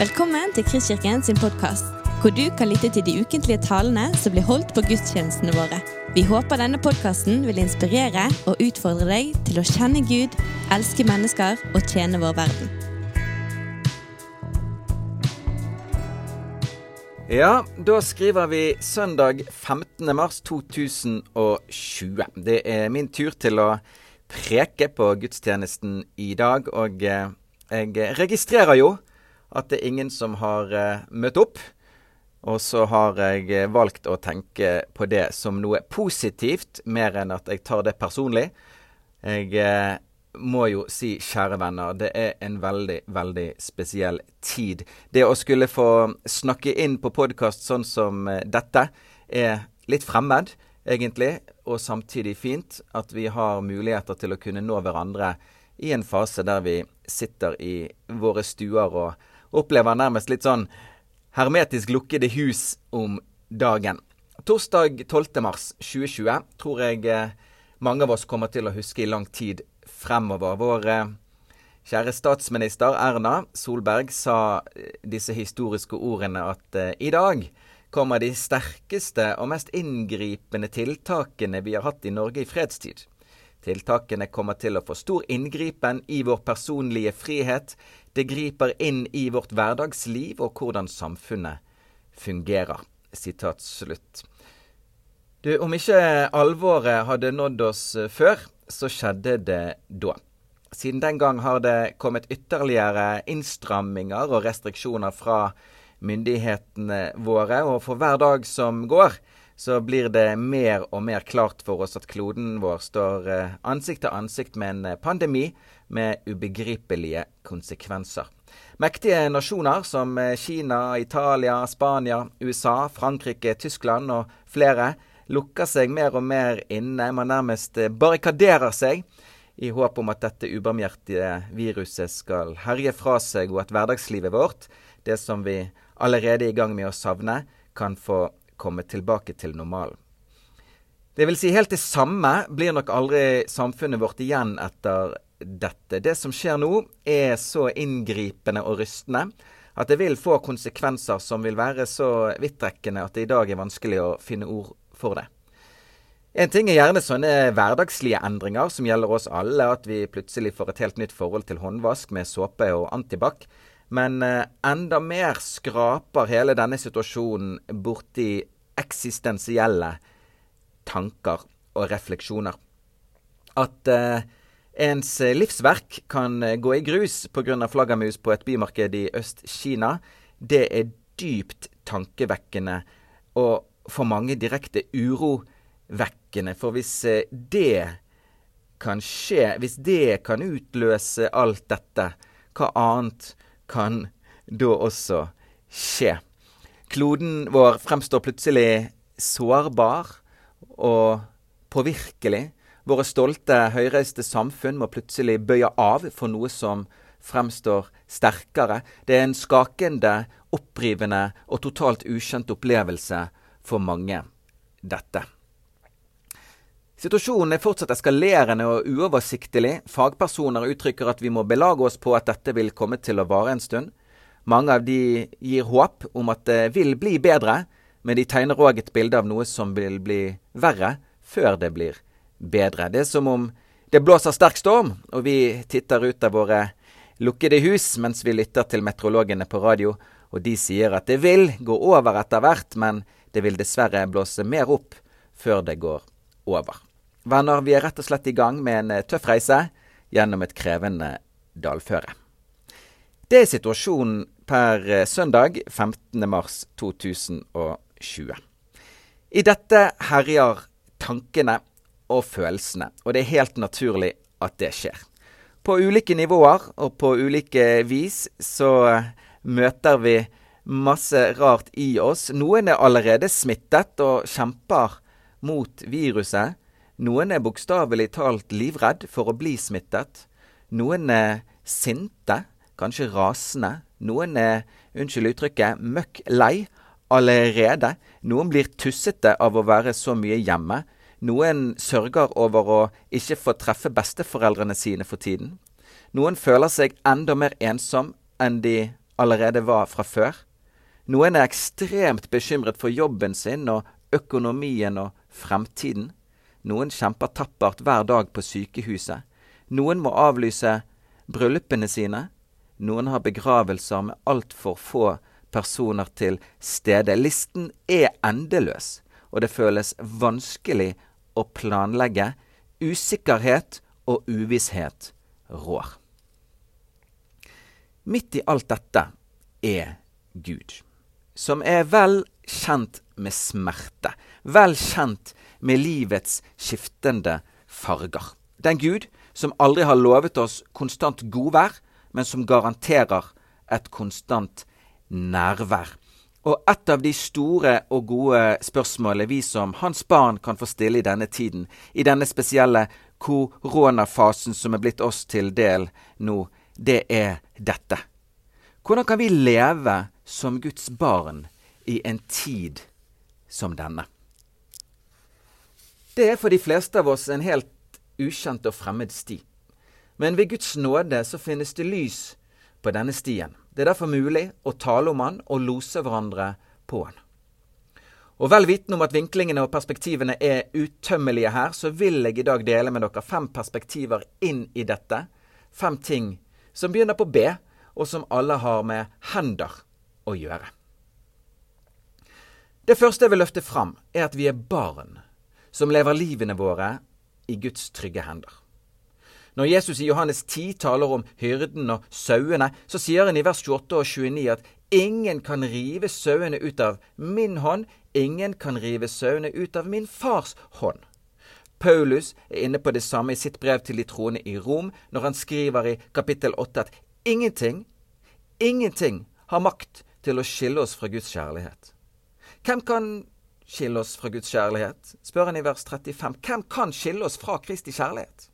Velkommen til Kristkirken sin podkast, hvor du kan lytte til de ukentlige talene som blir holdt på gudstjenestene våre. Vi håper denne podkasten vil inspirere og utfordre deg til å kjenne Gud, elske mennesker og tjene vår verden. Ja, da skriver vi søndag 15. mars 2020. Det er min tur til å preke på gudstjenesten i dag, og eh, jeg registrerer jo at det er ingen som har uh, møtt opp. Og så har jeg eh, valgt å tenke på det som noe positivt, mer enn at jeg tar det personlig. Jeg uh, må jo si, kjære venner, det er en veldig, veldig spesiell tid. Det å skulle få snakke inn på podkast sånn som dette, er litt fremmed, egentlig, og samtidig fint at vi har muligheter til å kunne nå hverandre i en fase der vi sitter i våre stuer og opplever nærmest litt sånn hermetisk lukkede hus om dagen. Torsdag 12. mars 2020 tror jeg eh, mange av oss kommer til å huske i lang tid fremover. Vår eh, kjære statsminister Erna Solberg sa eh, disse historiske ordene at i dag kommer de sterkeste og mest inngripende tiltakene vi har hatt i Norge i fredstid. Tiltakene kommer til å få stor inngripen i vår personlige frihet. Det griper inn i vårt hverdagsliv og hvordan samfunnet fungerer. Sitat slutt. Du, om ikke alvoret hadde nådd oss før, så skjedde det da. Siden den gang har det kommet ytterligere innstramminger og restriksjoner fra myndighetene våre, og for hver dag som går, så blir det mer og mer klart for oss at kloden vår står eh, ansikt til ansikt med en eh, pandemi med ubegripelige konsekvenser. Mektige nasjoner som eh, Kina, Italia, Spania, USA, Frankrike, Tyskland og flere lukker seg mer og mer inne. Man nærmest barrikaderer seg i håp om at dette ubarmhjertige viruset skal herje fra seg, og at hverdagslivet vårt, det som vi allerede er i gang med å savne, kan få komme tilbake til normalen. Det vil si, helt det samme blir nok aldri samfunnet vårt igjen etter dette. Det som skjer nå, er så inngripende og rystende at det vil få konsekvenser som vil være så vidtrekkende at det i dag er vanskelig å finne ord for det. En ting er gjerne sånne hverdagslige endringer som gjelder oss alle, at vi plutselig får et helt nytt forhold til håndvask med såpe og antibac. Men eh, enda mer skraper hele denne situasjonen borti eksistensielle tanker og refleksjoner. At eh, ens livsverk kan eh, gå i grus pga. flaggermus på et bymarked i Øst-Kina, det er dypt tankevekkende og for mange direkte urovekkende. For hvis eh, det kan skje, hvis det kan utløse alt dette, hva annet kan da også skje. Kloden vår fremstår plutselig sårbar og påvirkelig. Våre stolte, høyreiste samfunn må plutselig bøye av for noe som fremstår sterkere. Det er en skakende, opprivende og totalt ukjent opplevelse for mange, dette. Situasjonen er fortsatt eskalerende og uoversiktlig. Fagpersoner uttrykker at vi må belage oss på at dette vil komme til å vare en stund. Mange av de gir håp om at det vil bli bedre, men de tegner òg et bilde av noe som vil bli verre før det blir bedre. Det er som om det blåser sterk storm, og vi titter ut av våre lukkede hus mens vi lytter til meteorologene på radio, og de sier at det vil gå over etter hvert, men det vil dessverre blåse mer opp før det går over. Venner, vi er rett og slett i gang med en eh, tøff reise gjennom et krevende dalføre. Det er situasjonen per eh, søndag 15. mars 2020. I dette herjer tankene og følelsene, og det er helt naturlig at det skjer. På ulike nivåer og på ulike vis så eh, møter vi masse rart i oss. Noen er allerede smittet og kjemper mot viruset. Noen er bokstavelig talt livredd for å bli smittet. Noen er sinte, kanskje rasende. Noen er, unnskyld uttrykket, møkk lei allerede. Noen blir tussete av å være så mye hjemme. Noen sørger over å ikke få treffe besteforeldrene sine for tiden. Noen føler seg enda mer ensom enn de allerede var fra før. Noen er ekstremt bekymret for jobben sin og økonomien og fremtiden. Noen kjemper tappert hver dag på sykehuset. Noen må avlyse bryllupene sine. Noen har begravelser med altfor få personer til stede. Listen er endeløs, og det føles vanskelig å planlegge. Usikkerhet og uvisshet rår. Midt i alt dette er Gud, som er vel kjent med smerte, vel kjent med livets skiftende farger. Den Gud som aldri har lovet oss konstant godvær, men som garanterer et konstant nærvær. Og et av de store og gode spørsmålene vi som hans barn kan få stille i denne tiden, i denne spesielle koronafasen som er blitt oss til del nå, det er dette. Hvordan kan vi leve som Guds barn i en tid som denne? Det er for de fleste av oss en helt ukjent og fremmed sti. Men ved Guds nåde så finnes det lys på denne stien. Det er derfor mulig å tale om han og lose hverandre på han. Og vel vitende om at vinklingene og perspektivene er utømmelige her, så vil jeg i dag dele med dere fem perspektiver inn i dette. Fem ting som begynner på B, og som alle har med hender å gjøre. Det første jeg vil løfte fram, er at vi er barn som lever livene våre i Guds trygge hender. Når Jesus i Johannes 10 taler om hyrden og sauene, så sier han i vers 28 og 29 at ingen kan rive sauene ut av min hånd, ingen kan rive sauene ut av min fars hånd. Paulus er inne på det samme i sitt brev til de troende i Rom, når han skriver i kapittel 8 at ingenting, ingenting har makt til å skille oss fra Guds kjærlighet. Hvem kan skille oss fra Guds kjærlighet? spør han i vers 35. Hvem kan skille oss fra Kristi kjærlighet?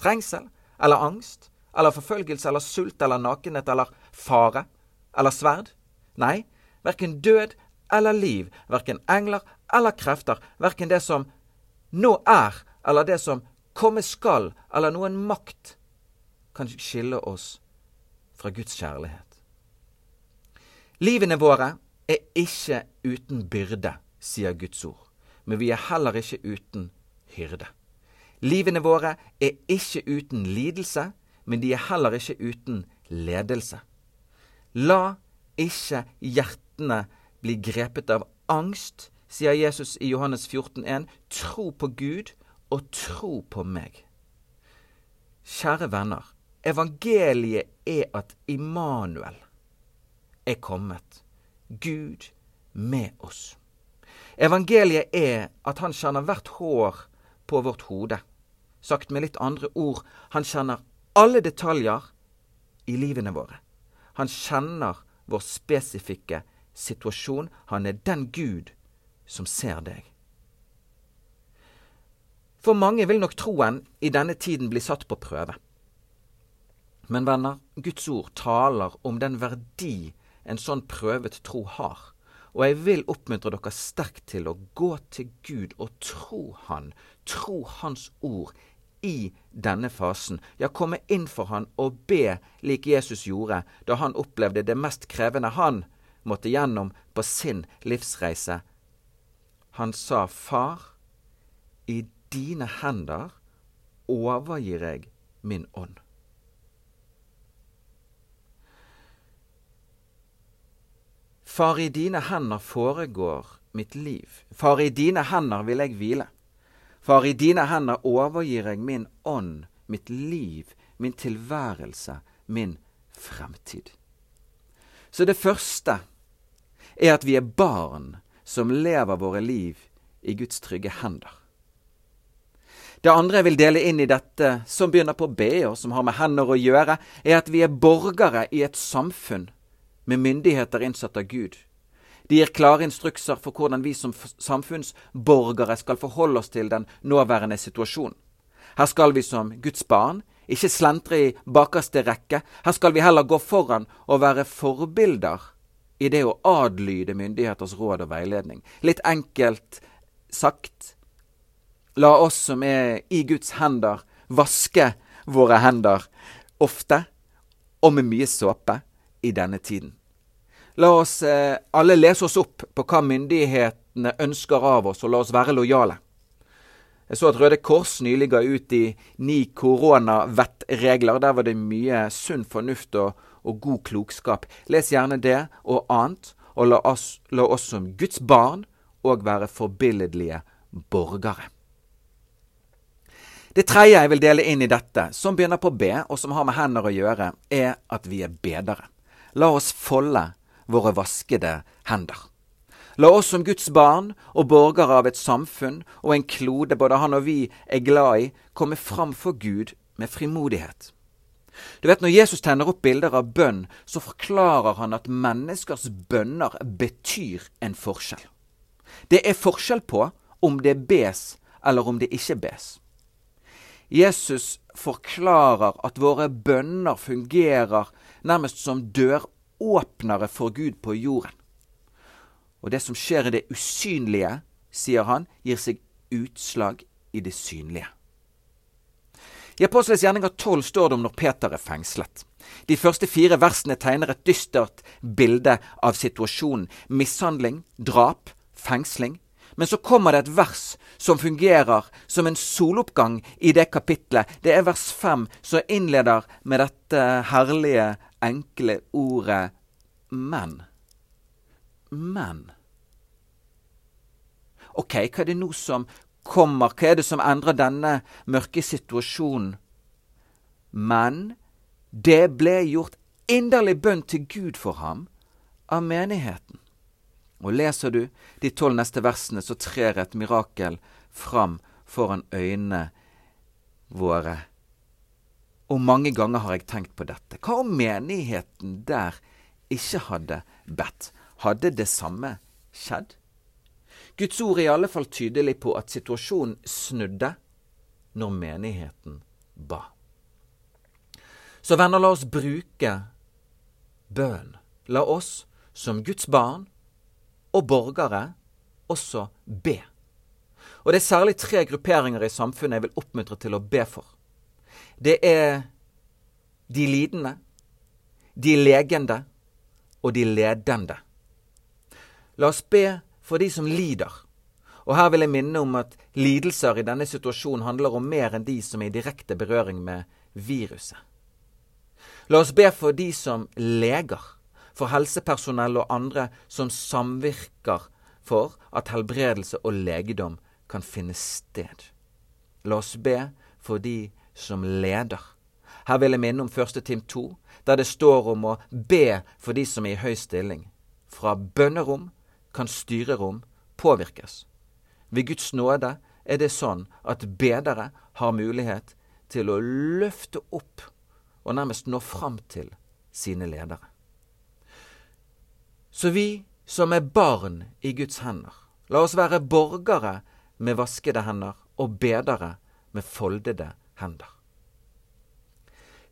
Trengsel eller angst eller forfølgelse eller sult eller nakenhet eller fare eller sverd? Nei, verken død eller liv, verken engler eller krefter, verken det som nå er eller det som komme skal, eller noen makt, kan skille oss fra Guds kjærlighet. Livene våre er ikke uten byrde sier Guds ord, men vi er heller ikke uten hyrde. Livene våre er ikke uten lidelse, men de er heller ikke uten ledelse. La ikke hjertene bli grepet av angst, sier Jesus i Johannes 14,1. Tro på Gud og tro på meg. Kjære venner, evangeliet er at Immanuel er kommet. Gud med oss. Evangeliet er at han kjenner hvert hår på vårt hode. Sagt med litt andre ord, han kjenner alle detaljer i livene våre. Han kjenner vår spesifikke situasjon. Han er den Gud som ser deg. For mange vil nok troen i denne tiden bli satt på prøve. Men venner, Guds ord taler om den verdi en sånn prøvet tro har. Og jeg vil oppmuntre dere sterkt til å gå til Gud og tro Han, tro Hans ord i denne fasen. Ja, komme inn for Han og be lik Jesus gjorde da han opplevde det mest krevende han måtte gjennom på sin livsreise. Han sa, Far, i dine hender overgir jeg min ånd. Far, i dine hender foregår mitt liv. Far, i dine hender vil jeg hvile. Far, i dine hender overgir jeg min ånd, mitt liv, min tilværelse, min fremtid. Så det første er at vi er barn som lever våre liv i Guds trygge hender. Det andre jeg vil dele inn i dette, som begynner på B, og som har med hender å gjøre, er at vi er borgere i et samfunn med myndigheter innsatt av Gud. De gir klare instrukser for hvordan vi som samfunnsborgere skal forholde oss til den nåværende situasjonen. Her skal vi som Guds barn ikke slentre i bakerste rekke. Her skal vi heller gå foran og være forbilder i det å adlyde myndigheters råd og veiledning. Litt enkelt sagt, la oss som er i Guds hender, vaske våre hender ofte og med mye såpe i denne tiden. La oss eh, alle lese oss opp på hva myndighetene ønsker av oss, og la oss være lojale. Jeg så at Røde Kors nylig ga ut de ni koronavettregler. Der var det mye sunn fornuft og, og, god klokskap. Les gjerne det og annet, og la oss, la oss som Guds barn òg være forbilledlige borgere. Det tredje jeg vil dele inn i dette, som begynner på B, og som har med hender å gjøre, er at vi er bedere. La oss folde våre vaskede hender. La oss som Guds barn og borgere av et samfunn og en klode både han og vi er glad i, komme fram for Gud med frimodighet. Du vet, Når Jesus tegner opp bilder av bønn, så forklarer han at menneskers bønner betyr en forskjell. Det er forskjell på om det bes eller om det ikke bes. Jesus forklarer at våre bønner fungerer nærmest som døråpnere for Gud på jorden. Og det som skjer i det usynlige, sier han, gir seg utslag i det synlige. I Apostelens gjerninger 12 står det om når Peter er fengslet. De første fire versene tegner et dystert bilde av situasjonen. Mishandling, drap, fengsling, men så kommer det et vers som fungerer som en soloppgang i det kapitlet. Det er vers fem som innleder med dette herlige, enkle ordet men. Men. Ok, hva er det nå som kommer? Hva er det som endrer denne mørke situasjonen? Men det ble gjort inderlig bønn til Gud for ham av menigheten. Og leser du de tolv neste versene, så trer et mirakel fram foran øynene våre. Og mange ganger har jeg tenkt på dette. Hva om menigheten der ikke hadde bedt? Hadde det samme skjedd? Guds ord er i alle fall tydelig på at situasjonen snudde når menigheten ba. Så venner, la oss bruke bønn. La oss, som Guds barn, og borgere også be. Og det er særlig tre grupperinger i samfunnet jeg vil oppmuntre til å be for. Det er de lidende, de legende og de ledende. La oss be for de som lider. Og her vil jeg minne om at lidelser i denne situasjonen handler om mer enn de som er i direkte berøring med viruset. La oss be for de som leger for helsepersonell og andre som samvirker for at helbredelse og legedom kan finne sted. La oss be for de som leder. Her vil jeg minne om første Tim 2, der det står om å be for de som er i høy stilling. Fra bønnerom kan styrerom påvirkes. Ved Guds nåde er det sånn at bedere har mulighet til å løfte opp og nærmest nå fram til sine ledere. Så vi som er barn i Guds hender, la oss være borgere med vaskede hender og bedere med foldede hender.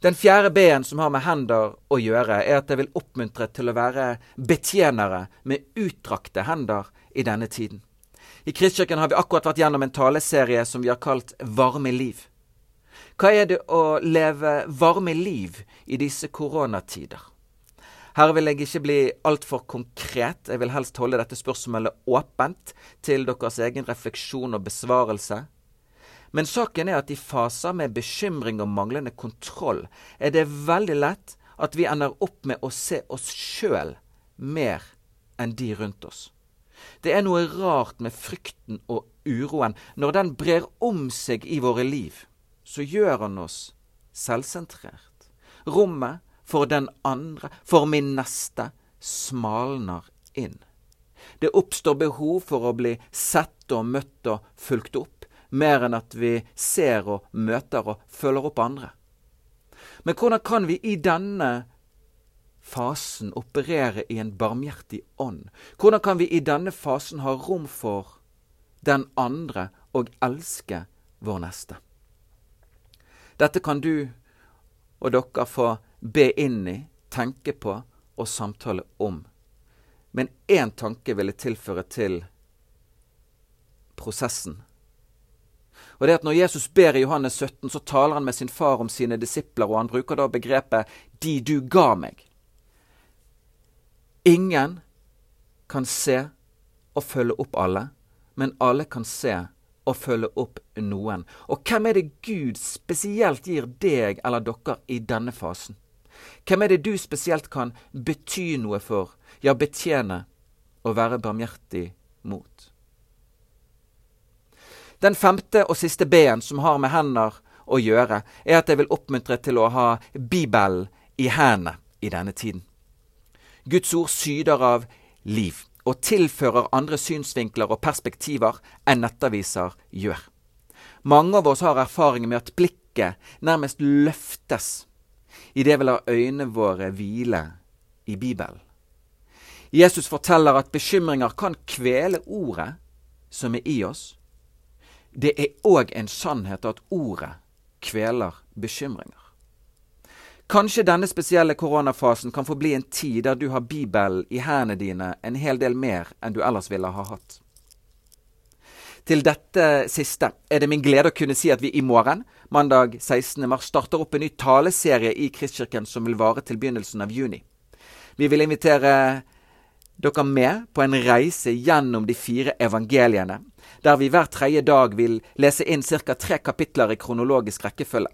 Den fjerde B-en som har med hender å gjøre, er at jeg vil oppmuntre til å være betjenere med utdrakte hender i denne tiden. I Kristkirken har vi akkurat vært gjennom en taleserie som vi har kalt Varme liv. Hva er det å leve varme liv i disse koronatider? Her vil jeg ikke bli altfor konkret. Jeg vil helst holde dette spørsmålet åpent til deres egen refleksjon og besvarelse. Men saken er at i faser med bekymring og manglende kontroll er det veldig lett at vi ender opp med å se oss sjøl mer enn de rundt oss. Det er noe rart med frykten og uroen. Når den brer om seg i våre liv, så gjør han oss selvsentrert. Rommet for den andre, for min neste, smalner inn. Det oppstår behov for å bli sett og møtt og fulgt opp, mer enn at vi ser og møter og følger opp andre. Men hvordan kan vi i denne fasen operere i en barmhjertig ånd? Hvordan kan vi i denne fasen ha rom for den andre og elske vår neste? Dette kan du og dere få be inn i, tenke på og samtale om. Men én tanke vil jeg tilføre til prosessen. Og det at Når Jesus ber i Johannes 17, så taler han med sin far om sine disipler, og han bruker da begrepet 'de du ga meg'. Ingen kan se og følge opp alle, men alle kan se og følge opp noen. Og hvem er det Gud spesielt gir deg eller dere i denne fasen? Hvem er det du spesielt kan bety noe for, ja, betjene og være barmhjertig mot? Den femte og siste B-en som har med hender å gjøre, er at jeg vil oppmuntre til å ha Bibelen i hendene i denne tiden. Guds ord syder av liv og tilfører andre synsvinkler og perspektiver enn nettaviser gjør. Mange av oss har erfaring med at blikket nærmest løftes idet vi lar øynene våre hvile i Bibelen. Jesus forteller at bekymringer kan kvele ordet som er i oss. Det er òg en sannhet at ordet kveler bekymringer. Kanskje denne spesielle koronafasen kan få bli en tid der du har Bibelen i hendene dine en hel del mer enn du ellers ville ha hatt. Til dette siste er det min glede å kunne si at vi i morgen, mandag 16. mars, starter opp en ny taleserie i Kristkirken som vil vare til begynnelsen av juni. Vi vil invitere dere med på en reise gjennom de fire evangeliene, der vi hver tredje dag vil lese inn ca. tre kapitler i kronologisk rekkefølge.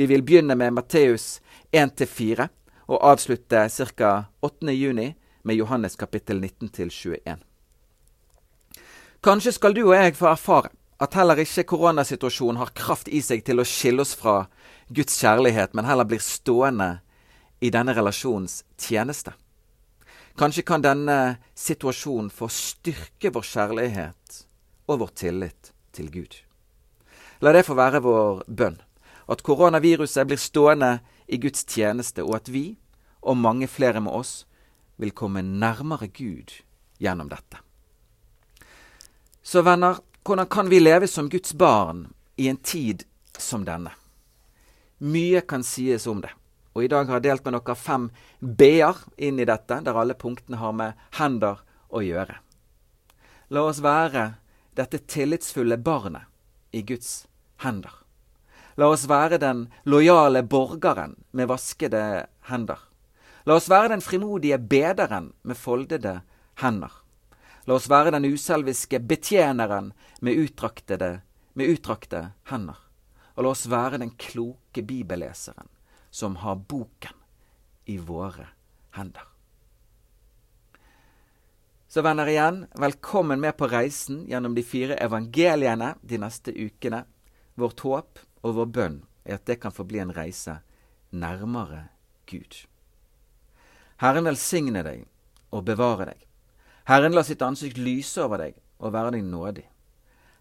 Vi vil begynne med Matteus 1-4 og avslutte ca. 8.6 med Johannes kapittel 19-21. Kanskje skal du og jeg få erfare at heller ikke koronasituasjonen har kraft i seg til å skille oss fra Guds kjærlighet, men heller blir stående i denne relasjons tjeneste. Kanskje kan denne situasjonen få styrke vår kjærlighet og vår tillit til Gud. La det få være vår bønn, at koronaviruset blir stående i Guds tjeneste, og at vi, og mange flere med oss, vil komme nærmere Gud gjennom dette. Så venner, hvordan kan vi leve som Guds barn i en tid som denne? Mye kan sies om det. Og i dag har jeg delt med dere fem b-er inn i dette, der alle punktene har med hender å gjøre. La oss være dette tillitsfulle barnet i Guds hender. La oss være den lojale borgeren med vaskede hender. La oss være den frimodige bederen med foldede hender. La oss være den uselviske betjeneren med utdraktede, med utdrakte hender. Og la oss være den kloke bibelleseren som har boken i våre hender. Så venner igjen, velkommen med på reisen gjennom de fire evangeliene de neste ukene. Vårt håp og vår bønn er at det kan få bli en reise nærmere Gud. Herren velsigne deg og bevare deg. Herren la sitt ansikt lyse over deg og være deg nådig.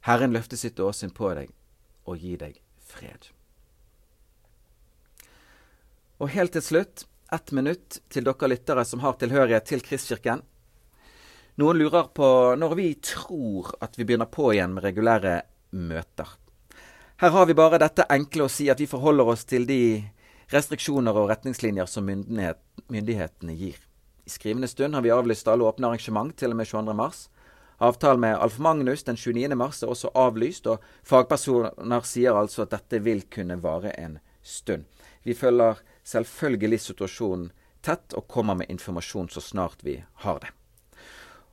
Herren løfte sitt åsyn på deg og gi deg fred. Og helt til slutt ett minutt til dere lyttere som har tilhørighet til Kristkirken. Noen lurer på når vi tror at vi begynner på igjen med regulære møter. Her har vi bare dette enkle å si at vi forholder oss til de restriksjoner og retningslinjer som myndighet, myndighetene gir. I skrivende stund har vi avlyst alle åpne arrangement til og med 22. mars. Avtalen med Alf Magnus den 29. mars er også avlyst, og fagpersoner sier altså at dette vil kunne vare en stund. Vi følger selvfølgelig situasjonen tett og kommer med informasjon så snart vi har det.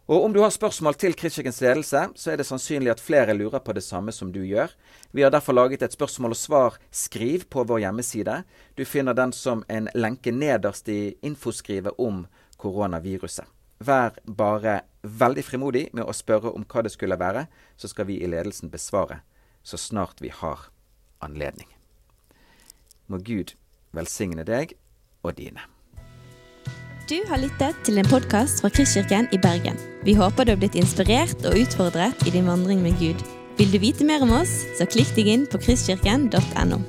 Og Om du har spørsmål til Kristkirkens ledelse, så er det sannsynlig at flere lurer på det samme som du gjør. Vi har derfor laget et spørsmål og svar-skriv på vår hjemmeside. Du finner den som en lenke nederst i infoskrivet om koronaviruset. Vær bare veldig frimodig med å spørre om hva det skulle være, så skal vi i ledelsen besvare så snart vi har anledning. Må Gud velsigne deg og dine. Du har lyttet til en podkast fra Kristkirken i Bergen. Vi håper du har blitt inspirert og utfordret i din vandring med Gud. Vil du vite mer om oss, så klikk deg inn på kristkirken.no.